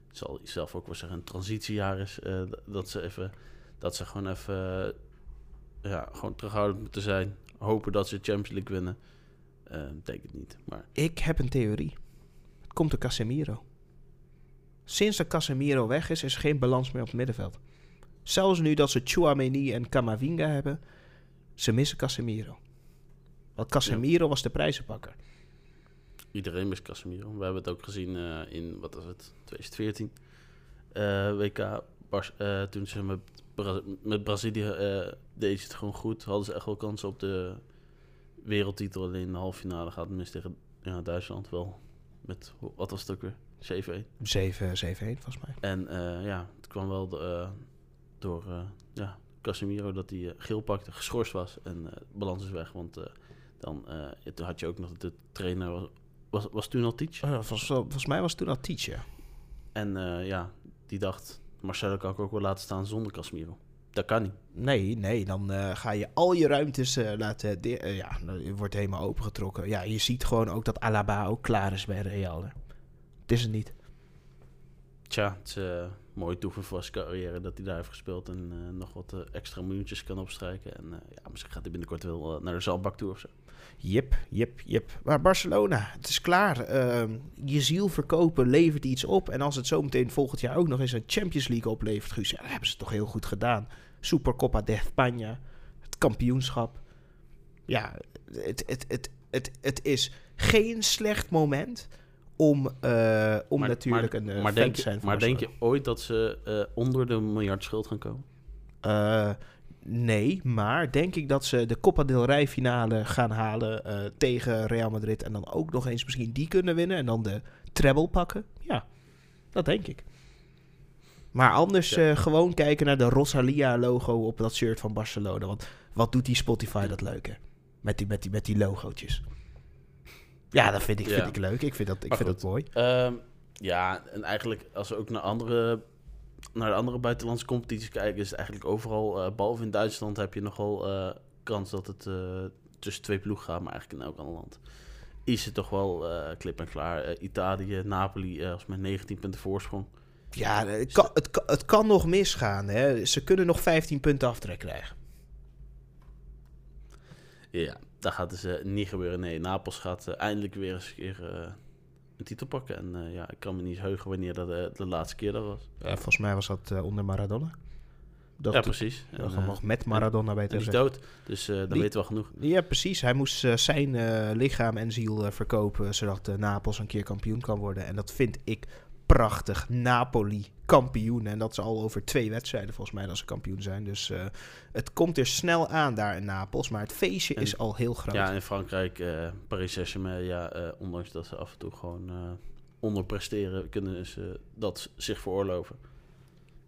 het zal zelf ook wel zeggen, een transitiejaar is. eh, dat ze even, dat ze gewoon even, eh, ja, gewoon terughoudend moeten zijn. Hopen dat ze Champions League winnen. Eh, denk het niet, maar Ik heb een theorie. Het komt door Casemiro. Sinds dat Casemiro weg is, is er geen balans meer op het middenveld. Zelfs nu dat ze Chouameni en Camavinga hebben, ze missen Casemiro. Want Casemiro was de prijzenpakker. iedereen mist Casemiro. We hebben het ook gezien eh, in, wat was het, 2014 eh, WK. Eh, toen ze met, Bra- met Brazilië deed ze het gewoon goed. Hadden ze echt wel kansen op de wereldtitel. Alleen in de halve finale gaat het mis tegen ja, Duitsland wel. Met, wat was het ook weer? 7-1. 7-7-1 volgens mij. En eh, ja, het kwam wel de, eh, door eh, ja, Casemiro dat hij geel pakte, geschorst was. En balans is weg, want dan ja, toen had je ook nog de trainer, was, was, was toen al Teach. Oh, volgens, volgens mij was het toen al Teach, ja. En ja, die dacht, Marcelo kan ik ook wel laten staan zonder Casemiro. Dat kan niet. Nee, nee, dan ga je al je ruimtes laten... ja, dan wordt helemaal opengetrokken. Ja, je ziet gewoon ook dat Alaba ook klaar is bij Real. hè. Het is het niet. Tja, het is eh, mooi voor zijn carrière dat hij daar heeft gespeeld en eh, nog wat eh, extra minuutjes kan opstrijken. En ja, misschien gaat hij binnenkort wel naar de zalbak toe of zo. Jip, jip, jip. Maar Barcelona, het is klaar. Ehm, je ziel verkopen levert iets op. En als het zometeen volgend jaar ook nog eens een Champions League oplevert, Guus, ja, dan hebben ze het toch heel goed gedaan. Supercopa de España, het kampioenschap. Ja, het, het, het, het, het is geen slecht moment om, eh, om Maar- natuurlijk maar, een eh, maar denk, zijn je, van maar denk je ooit dat ze eh, onder de miljard schuld gaan komen? Nee, maar denk ik dat ze de Copa del Rey finale gaan halen tegen Real Madrid. En dan ook nog eens misschien die kunnen winnen. En dan de treble pakken. Ja, dat denk ik. Maar anders Ja. gewoon kijken naar de Rosalia-logo op dat shirt van Barcelona. Want wat doet die Spotify dat leuk, hè? Met die, met die, met die logootjes. Ja, dat vind ik, Ja. vind ik leuk. Ik vind dat, ik Maar vind goed. dat mooi. Ehm, ja, en eigenlijk als we ook naar andere, naar de andere buitenlandse competities kijken, is het eigenlijk overal, eh, behalve in Duitsland, heb je nogal eh, kans dat het eh, tussen twee ploegen gaat, maar eigenlijk in elk ander land. Is het toch wel klip en klaar. Italië, Napoli, als met 19 punten voorsprong. Ja, het kan, het, kan, het kan nog misgaan. Hè. Ze kunnen nog 15 punten aftrek krijgen. Ja, dat gaat dus niet gebeuren. Nee, Napels gaat eh, eindelijk weer eens een keer eh, een titel pakken. En eh, ja, ik kan me niet heugen wanneer dat de laatste keer dat was. Ja, volgens mij was dat onder Maradona. Dat, ja, precies. dat En, eh, nog met Maradona bij is te dood, dus dan Die- weten we al genoeg. Ja, precies. Hij moest zijn lichaam en ziel verkopen... zodat Napels een keer kampioen kan worden. En dat vind ik prachtig. Napoli kampioen. En dat is al over twee wedstrijden volgens mij dat ze kampioen zijn. Dus eh, het komt er snel aan daar in Napels. Maar het feestje En- is al heel groot. Ja, in Frankrijk, eh Paris Saint-Germain, ja, eh, ondanks dat ze af en toe gewoon onderpresteren, kunnen ze dat zich veroorloven.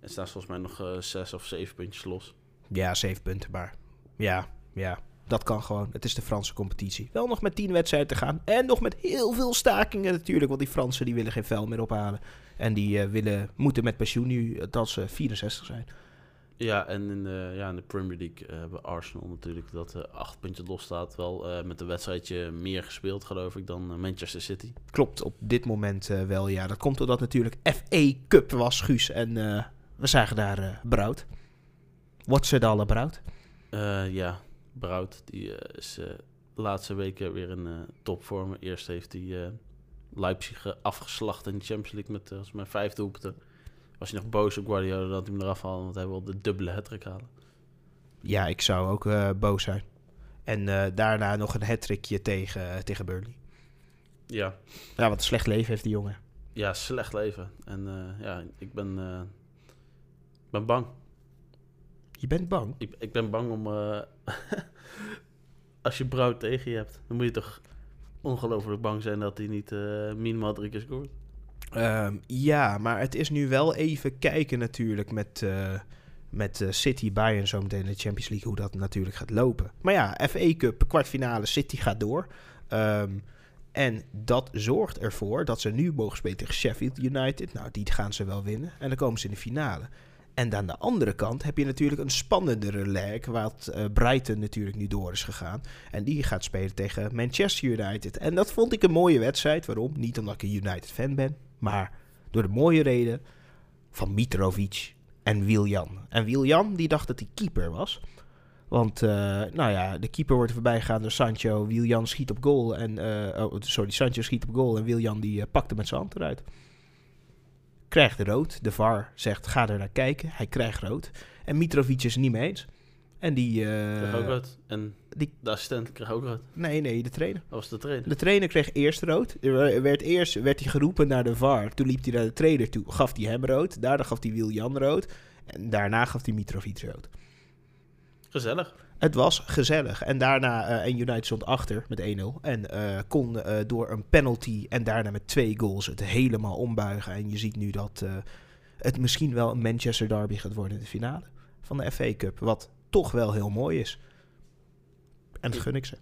En staan ze volgens mij nog zes of zeven puntjes los. Ja, zeven punten maar. Ja, ja. Dat kan gewoon. Het is de Franse competitie. Wel nog met tien wedstrijden te gaan. En nog met heel veel stakingen natuurlijk. Want die Fransen die willen geen vel meer ophalen. En die eh, willen, moeten met pensioen nu eh, dat ze 64 zijn. Ja, en in de, ja, in de Premier League eh, hebben Arsenal natuurlijk dat eh acht puntjes los staat. Wel met een wedstrijdje meer gespeeld, geloof ik, dan Manchester City. Klopt, op dit moment wel ja. Dat komt doordat natuurlijk FA Cup was, Guus. En we zagen daar Brout. What's it all about? Eh, ja, Brout, die eh, is eh, de laatste weken weer in eh, topvorm. Eerst heeft hij Leipzig afgeslacht in de Champions League met uh, volgens mij vijf doelpunten. Was hij nog boos op Guardiola dat hij hem eraf haalde, want hij wil de dubbele hat halen. Ja, ik zou ook boos zijn. En daarna nog een hattrickje tegen, tegen Burnley. Ja. Ja, wat een slecht leven heeft die jongen. ja, slecht leven. En ja, ik ben, ben bang. Je bent bang. Ik, ik ben bang om... eh, *laughs* als je Brout tegen je hebt, dan moet je toch ongelooflijk bang zijn dat hij niet eh, minimaal drie keer scoort. Ehm, ja, maar het is nu wel even kijken natuurlijk met, eh, met eh, City, Bayern zometeen in de Champions League, hoe dat natuurlijk gaat lopen. Maar ja, FA Cup, kwartfinale, City gaat door. Ehm, en dat zorgt ervoor dat ze nu mogen spelen tegen Sheffield United. Nou, die gaan ze wel winnen. En dan komen ze in de finale. En aan de andere kant heb je natuurlijk een spannendere leg, wat eh, Brighton natuurlijk nu door is gegaan. En die gaat spelen tegen Manchester United. En dat vond ik een mooie wedstrijd. Waarom? Niet omdat ik een United-fan ben, maar door de mooie reden van Mitrovic en Wiljan. En Wiljan, die dacht dat hij keeper was. Want, eh, nou ja, de keeper wordt voorbij gegaan door Sancho. Wiljan schiet op goal. En, eh, oh, sorry, Sancho schiet op goal. En Wiljan die uh, pakte met zijn hand eruit. Krijgt rood. De VAR zegt, ga er naar kijken. Hij krijgt rood. En Mitrovic is niet mee eens. En die... Uh, ook rood. En die, de assistent kreeg ook rood. Nee, nee, de trainer. Dat was de trainer. De trainer kreeg eerst rood. Er werd eerst werd hij geroepen naar de VAR. Toen liep hij naar de trainer toe. Gaf hij hem rood. Daarna gaf hij Wiljan rood. En daarna gaf hij Mitrovic rood. Gezellig. Het was gezellig. En daarna, uh, en United stond achter met 1-0. En uh, kon uh, door een penalty en daarna met twee goals het helemaal ombuigen. En je ziet nu dat het misschien wel een Manchester derby gaat worden in de finale van de FA Cup. Wat toch wel heel mooi is. En dat gun ik ze.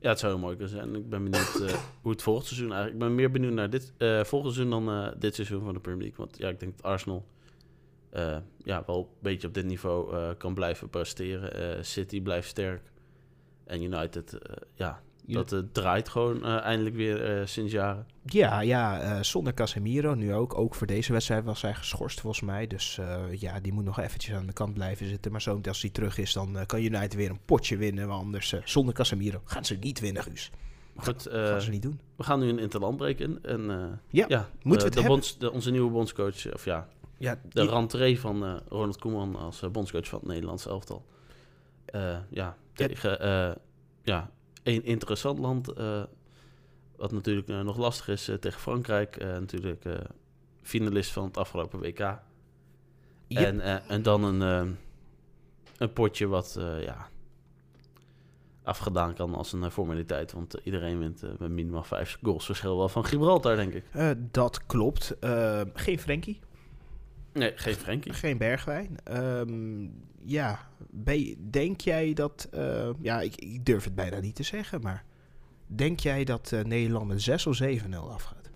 Ja, het zou heel mooi kunnen zijn. Ik ben benieuwd uh, *laughs* hoe het volgend seizoen eigenlijk... Ik ben meer benieuwd naar dit uh, volgend seizoen dan uh, dit seizoen van de Premier League. Want ja, ik denk dat Arsenal uh, ja, wel een beetje op dit niveau uh, kan blijven presteren. Uh, City blijft sterk. En United, ja, dat draait gewoon eindelijk weer sinds jaren. Ja, ja zonder Casemiro nu ook. Ook voor deze wedstrijd was hij geschorst volgens mij. Dus ja, die moet nog eventjes aan de kant blijven zitten. Maar zo als hij terug is, dan kan United weer een potje winnen. Maar anders, zonder Casemiro gaan ze niet winnen, Guus. Goed, uh, gaan ze niet doen. We gaan nu een interlandbreek in. En, uh, ja, ja moeten we de het bonds, de, onze nieuwe bondscoach, of ja, ja de rentree van uh, Ronald Koeman als uh, bondscoach van het Nederlands elftal. Uh, ja, tegen ja, een interessant land. Wat natuurlijk nog lastig is tegen Frankrijk. natuurlijk finalist van het afgelopen WK. Ja. En, en dan een, een potje wat ja, afgedaan kan als een formaliteit. Want iedereen wint met minimaal vijf goals verschil wel van Gibraltar, denk ik. dat klopt. geen Frenkie. Nee, geen Frenkie. Geen Bergwijn. Um, ja, denk jij dat... Uh, ja, ik, ik, durf het bijna niet te zeggen, maar... Denk jij dat uh, Nederland met 6 of 7-0 afgaat?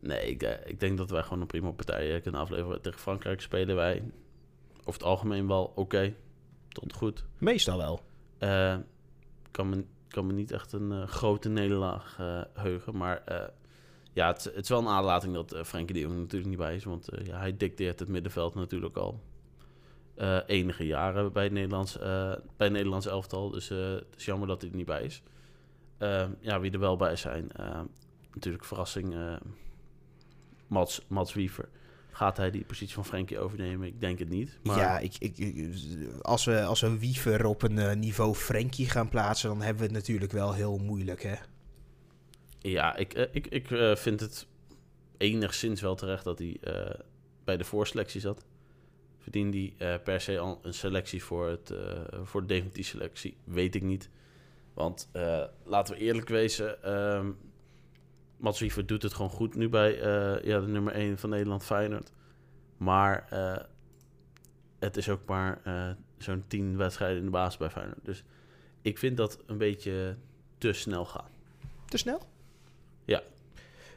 Nee, ik, uh, ik, denk dat wij gewoon een prima partij kunnen afleveren. Tegen Frankrijk spelen wij over het algemeen wel oké. Okay. tot goed. Meestal wel. Eh, kan, me, kan me niet echt een eh, grote nederlaag eh, heugen. Maar eh, ja, het, het is wel een aanlating dat eh Frenkie de Jong natuurlijk niet bij is. Want eh, ja, hij dicteert het middenveld natuurlijk al eh, enige jaren bij het Nederlands, bij het Nederlands elftal. Dus het is jammer dat hij er niet bij is. Ja, wie er wel bij zijn. natuurlijk verrassing. Mats, Mats Wiever. Gaat hij die positie van Frenkie overnemen? Ik denk het niet. Maar Ja, ik, ik, als, we, als we Wiever op een niveau Frenkie gaan plaatsen, dan hebben we het natuurlijk wel heel moeilijk, hè? Ja, ik, eh, ik, ik eh, vind het enigszins wel terecht dat hij eh, bij de voorselectie zat. Verdient hij per se al een selectie voor, het, voor de definitieve selectie? Weet ik niet. Want laten we eerlijk wezen, ehm Mats Wiever doet het gewoon goed nu bij ja, de nummer 1 van Nederland, Feyenoord. Maar het is ook maar zo'n 10 wedstrijden in de basis bij Feyenoord. Dus ik vind dat een beetje te snel gaan. Te snel? Ja.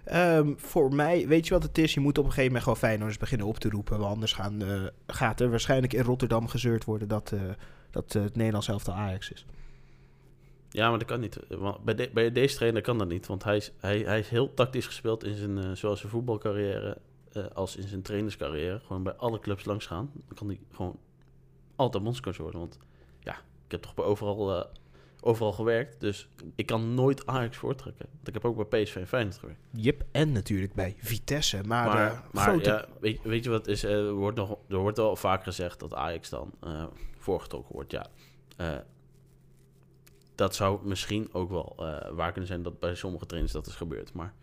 Ehm, voor mij, weet je wat het is? Je moet op een gegeven moment gewoon Feyenoorders beginnen op te roepen. Want anders gaan, eh, gaat er waarschijnlijk in Rotterdam gezeurd worden dat, eh, dat eh, het Nederlands elftal Ajax is. Ja, maar dat kan niet. Want bij, de- bij deze trainer kan dat niet. Want hij is, hij, hij is heel tactisch gespeeld in zijn, zowel zijn voetbalcarrière als in zijn trainerscarrière. Gewoon bij alle clubs langs gaan. Dan kan hij gewoon altijd bondscoach worden. Want ja, ik heb toch bij overal, overal gewerkt. Dus ik kan nooit Ajax voortrekken. Want ik heb ook bij PSV en Feyenoord gewerkt. Jip, en natuurlijk bij Vitesse. Maar, Maar, de maar grote... ja, weet, weet je wat is? Eh, Er wordt, nog, er wordt wel vaak gezegd dat Ajax dan eh, voorgetrokken wordt. Ja, Eh, dat zou misschien ook wel waar kunnen zijn dat bij sommige trainers dat is gebeurd. Maar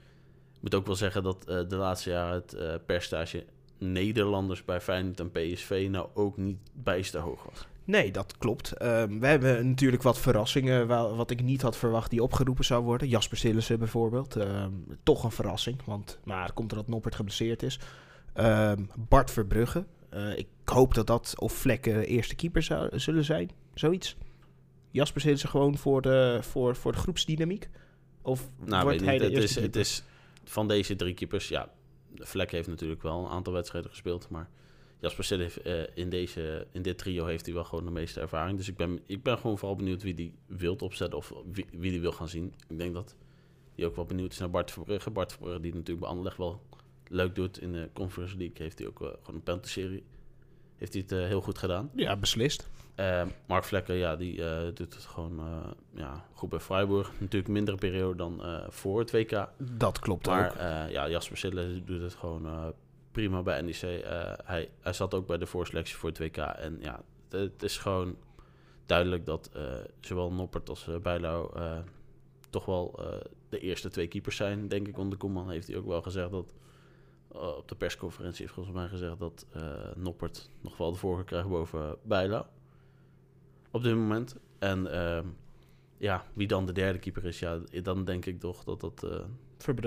ik moet ook wel zeggen dat de laatste jaren het eh percentage Nederlanders bij Feyenoord en PSV nou ook niet bijster hoog was. Nee, dat klopt. Ehm, we hebben natuurlijk wat verrassingen wa- wat ik niet had verwacht die opgeroepen zou worden. Jasper Sillissen bijvoorbeeld. Ehm, toch een verrassing, want maar het komt er dat Noppert geblesseerd is. Ehm, Bart Verbrugge. Eh, ik hoop dat dat of Vlekken eerste keeper zou, zullen zijn. Zoiets. Jasper Sillissen gewoon voor de, voor, voor de groepsdynamiek? Of Nou, wordt weet hij niet, de het, eerste is, het keeper? is van deze drie keepers, ja, Vlek heeft natuurlijk wel een aantal wedstrijden gespeeld, maar Jasper Sil heeft eh, in, deze, in dit trio heeft hij wel gewoon de meeste ervaring. Dus ik ben, ik ben gewoon vooral benieuwd wie die wilt opzetten of wie, wie die wil gaan zien. Ik denk dat hij ook wel benieuwd is naar Bart Verbrugge. Bart Verbrugge die natuurlijk bij Anderlecht wel leuk doet in de Conference League, heeft hij ook eh, gewoon een penalty-serie. Heeft hij het eh, heel goed gedaan. Ja, beslist. Eh, Mark Vlekken, ja, die doet het gewoon ja, goed bij Freiburg. Natuurlijk mindere periode dan voor het WK. Dat klopt Maar ook. ja, Jasper Sille doet het gewoon prima bij NEC. Eh, hij, hij zat ook bij de voorselectie voor het WK. En ja, het, het is gewoon duidelijk dat eh, zowel Noppert als uh, Bijlo eh, toch wel eh, de eerste twee keepers zijn. Denk ik, onder Koeman heeft hij ook wel gezegd dat... eh, op de persconferentie heeft volgens mij gezegd dat eh, Noppert nog wel de voorkeur krijgt boven Bijlo. Op dit moment. En ehm, ja, wie dan de derde keeper is, ja, dan denk ik toch dat dat... eh,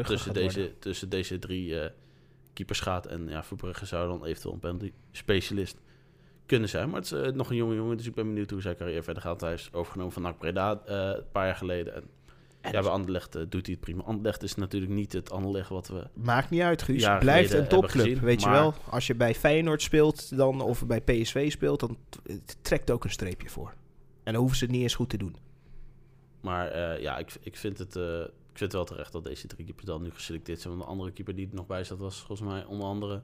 tussen worden. deze, tussen deze drie eh, keepers gaat. En ja, Verbrugge zou dan eventueel een penalty specialist kunnen zijn. Maar het is eh, nog een jonge jongen, dus ik ben benieuwd hoe zijn carrière verder gaat. Hij is overgenomen van NAC Breda eh, een paar jaar geleden. En, En ja, bij Anderlecht eh, doet hij het prima. Anderlecht is natuurlijk niet het Anderlecht wat we... Maakt niet uit, Guus. Blijft een topclub, gezien, weet je wel. Als je bij Feyenoord speelt dan, of bij PSV speelt, dan trekt ook een streepje voor. En dan hoeven ze het niet eens goed te doen. Maar ja, ik, ik, vind het, ik vind het wel terecht dat deze drie keepers dan nu geselecteerd zijn. Want de andere keeper die er nog bij zat was volgens mij onder andere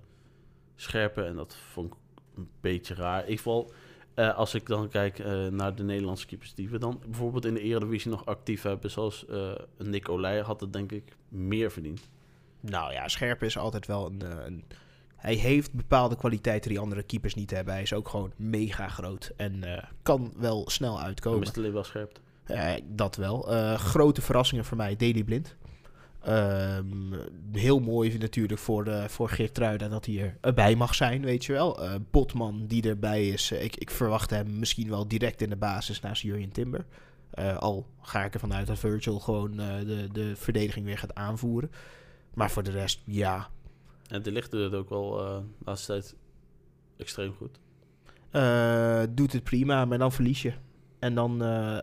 Scherpen. En dat vond ik een beetje raar. Ik val, eh, als ik dan kijk eh, naar de Nederlandse keepers die we dan bijvoorbeeld in de Eredivisie nog actief hebben. Zoals een Nick Olij had het denk ik meer verdiend. Nou ja, Scherpen is altijd wel een, een... Hij heeft bepaalde kwaliteiten die andere keepers niet hebben. Hij is ook gewoon mega groot en kan wel snel Komen. uitkomen. Mist alleen wel scherpt. Eh, dat wel. Eh, grote verrassingen voor mij, Daily Blind. Ehm, heel mooi natuurlijk voor, de, voor Geertruida dat hij erbij mag zijn, weet je wel. Eh, Botman die erbij is, eh, ik, ik verwacht hem misschien wel direct in de basis naast Jurjen Timber. Eh, al ga ik ervan uit dat Virgil gewoon eh, de, de verdediging weer gaat aanvoeren. Maar voor de rest, ja. En de licht doet het ook wel eh, de laatste tijd extreem goed. Eh, doet het prima, maar dan verlies je. En dan, eh,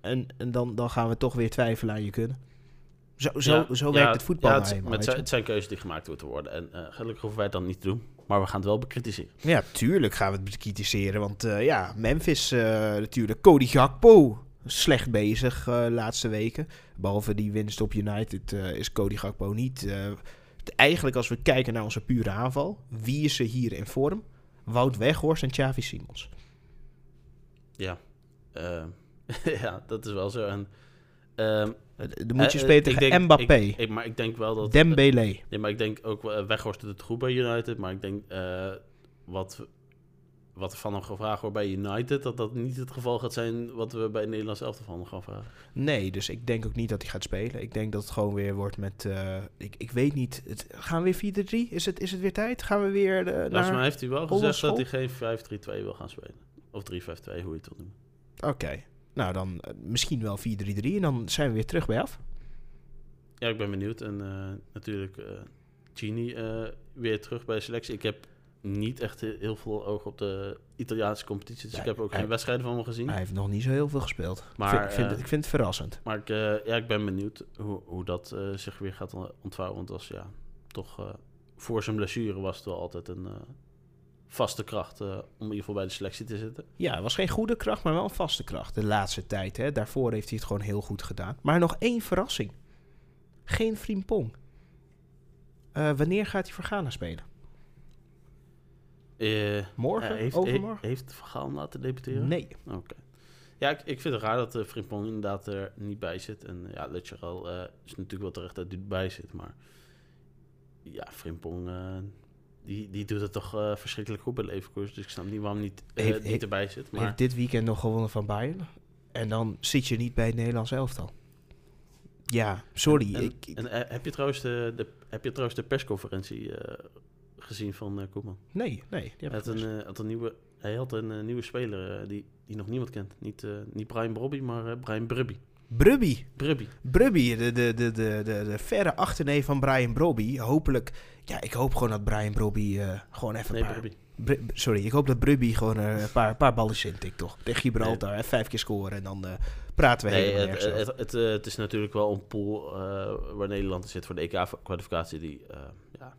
en, en dan, dan gaan we toch weer twijfelen aan je kunnen. Zo, zo, Ja, zo ja, werkt het voetbal ja, het, eenmaal, zijn, het zijn keuzes die gemaakt moeten worden. En eh, gelukkig hoeven wij het dan niet te doen. maar we gaan het wel bekritiseren. Ja, tuurlijk gaan we het bekritiseren. Want eh, ja, Memphis uh, natuurlijk. Cody Gakpo slecht bezig uh, laatste weken. Behalve die winst op United is Cody Gakpo niet. eigenlijk als we kijken naar onze pure aanval. Wie is er hier in vorm? Wout Weghorst en Xavi Simons. Ja. *laughs* ja, dat is wel zo. En... Um, dan moet je spelen tegen Mbappé. Ik, ik, maar ik denk wel dat... Dembele. nee, maar ik denk ook... Weghorst het goed bij United. Maar ik denk uh, wat, wat van hem gevraagd wordt bij United... dat dat niet het geval gaat zijn wat we bij Nederlands elftal van hem gaan vragen. Nee, dus ik denk ook niet dat hij gaat spelen. Ik denk dat het gewoon weer wordt met... Uh, ik, ik weet niet. Het, gaan we weer 4-3? Is het, is het weer tijd? Gaan we weer uh, Volgens mij heeft hij wel gezegd dat hij geen 5-3-2 wil gaan spelen. Of 3-5-2, hoe je het wil noemen. Oké. Okay. Nou, dan uh, misschien wel 4-3-3 en dan zijn we weer terug bij af. Ja, ik ben benieuwd. En uh, natuurlijk uh, Gini weer terug bij de selectie. Ik heb niet echt heel veel oog op de Italiaanse competitie. Dus ik heb ook hij, geen wedstrijden van hem gezien. Hij heeft nog niet zo heel veel gespeeld. Maar, ik, vind, het, ik vind het verrassend. Maar ik, ja, ik ben benieuwd hoe, hoe dat zich weer gaat ontvouwen. Want als ja, toch voor zijn blessure was het wel altijd een vaste kracht uh, om in ieder geval bij de selectie te zitten. Ja, het was geen goede kracht, maar wel een vaste kracht de laatste tijd. Hè. Daarvoor heeft hij het gewoon heel goed gedaan. Maar nog één verrassing. Geen Frimpong. Uh, wanneer gaat hij voor Ghana spelen? Uh, Morgen? heeft, Overmorgen? Heeft Vergaal laten debuteren? Nee. Oké. Ja, ik, ik vind het raar dat uh, Frimpong inderdaad er niet bij zit. En ja, Lutjeral is natuurlijk wel terecht dat hij erbij zit. Maar ja, Frimpong die, die doet het toch uh, verschrikkelijk goed bij Leverkusen. Dus ik snap niet waarom niet, uh, heeft, niet erbij zit. Maar... Heeft dit weekend nog gewonnen van Bayern. En dan zit je niet bij het Nederlands elftal. Ja, sorry. En, ik, en, en, heb, je trouwens de, de, heb je trouwens de persconferentie uh, gezien van Koeman? Nee, nee. Hij had, een, had een nieuwe, hij had een nieuwe speler die, die nog niemand kent. Niet, niet Brian Brobby, maar Brian Brubby. Brubby. Brubby. Brubby, de, de, de, de, de, verre achterneef van Brian Brobby. Hopelijk, ja, ik hoop gewoon dat Brian Brobby uh, gewoon even nee, een paar... Brubby. Br sorry, ik hoop dat Brubby gewoon uh, een paar, paar ballen in tikt, toch? Tegen Gibraltar, nee. vijf keer scoren en dan uh, praten we nee, helemaal het, het, het, het, is natuurlijk wel een pool waar Nederland in zit voor de EK-kwalificatie die ja,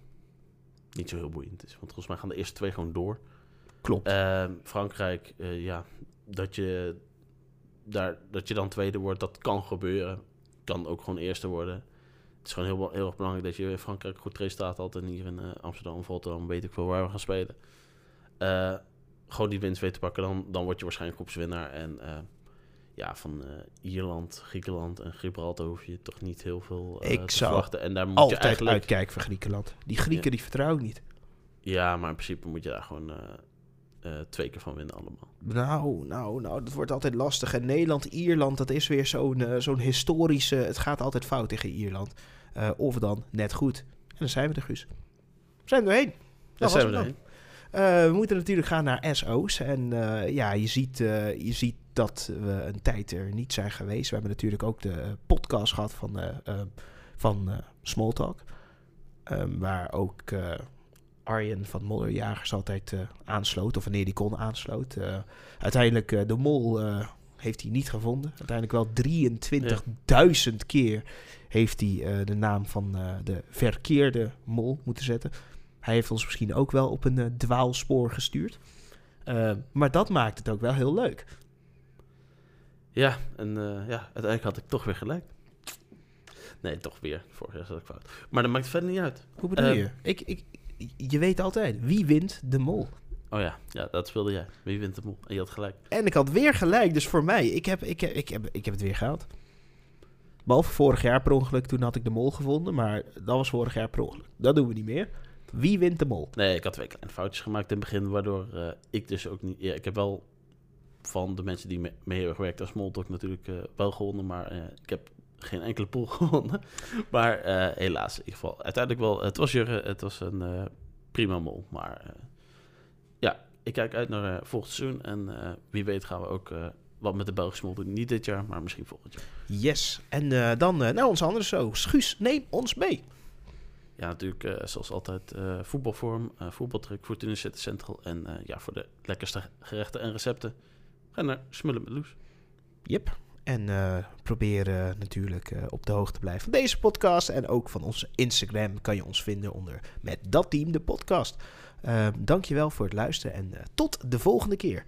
niet zo heel boeiend is. Want volgens mij gaan de eerste twee gewoon door. Klopt. Frankrijk, ja, dat je daar, dat je dan tweede wordt, dat kan gebeuren. Kan ook gewoon eerste worden. Het is gewoon heel, heel erg belangrijk dat je in Frankrijk goed resultaat had. En hier in uh, Amsterdam, Rotterdam, weet ik veel waar we gaan spelen. Uh, gewoon die winst weten te pakken, dan, dan word je waarschijnlijk groepswinnaar. En uh, ja, van Ierland, Griekenland en Gibraltar hoef je toch niet heel veel ik te zou verwachten. En daar moet altijd je eigenlijk... uitkijken voor Griekenland. Die Grieken, ja. die vertrouw ik niet. Ja, maar in principe moet je daar gewoon uh, twee keer van winnen allemaal. Nou, nou, nou, dat wordt altijd lastig. En Nederland, Ierland, dat is weer zo'n uh, zo'n historische... Het gaat altijd fout tegen Ierland. Uh, of dan net goed. En dan zijn we er, Guus. We zijn er doorheen. Daar zijn we doorheen. we moeten natuurlijk gaan naar SO's. En ja, je ziet, je ziet dat we een tijd er niet zijn geweest. We hebben natuurlijk ook de podcast gehad van, van Smalltalk. Um, waar ook... Arjen van Mollerjagers altijd uh, aansloot. Of wanneer die kon aansloot. Uh, uiteindelijk, uh, de mol heeft hij niet gevonden. Uiteindelijk wel 23.000 ja. keer heeft hij de naam van de verkeerde mol moeten zetten. Hij heeft ons misschien ook wel op een dwaalspoor gestuurd. maar dat maakt het ook wel heel leuk. Ja, en ja, uiteindelijk had ik toch weer gelijk. Nee, toch weer. Vorig jaar zat ik fout. Maar dat maakt het verder niet uit. Hoe bedoel je? Ik, ik, je weet altijd, wie wint de mol? Oh ja, ja, dat speelde jij. Wie wint de mol? En je had gelijk. En ik had weer gelijk, dus voor mij, ik heb, ik heb, ik heb, ik heb het weer gehaald. Behalve vorig jaar per ongeluk, toen had ik de mol gevonden, maar dat was vorig jaar per ongeluk. Dat doen we niet meer. Wie wint de mol? Nee, ik had twee kleine foutjes gemaakt in het begin, waardoor uh, ik dus ook niet... Ja, ik heb wel van de mensen die mee, mee hebben gewerkt als Smalltalk natuurlijk uh, wel gewonnen, maar uh, ik heb geen enkele pool *laughs* gewonnen. maar uh, helaas, in ieder geval. Uiteindelijk wel, het was, Jurgen, het was een uh, prima mol. Maar uh, ja, ik kijk uit naar volgend seizoen. En wie weet gaan we ook wat met de Belgische mol doen. Niet dit jaar, maar misschien volgend jaar. Yes. En dan naar onze andere zo. Schuus, neem ons mee. Ja, natuurlijk zoals altijd voetbalvorm, voetbaltrek, Fortuna City Central. En ja, voor de lekkerste gerechten en recepten, ga naar Smullen met Loes. Yep. En uh, probeer uh, natuurlijk uh, op de hoogte te blijven van deze podcast. En ook van onze Instagram kan je ons vinden onder met dat team de podcast. Uh, dankjewel voor het luisteren en tot de volgende keer.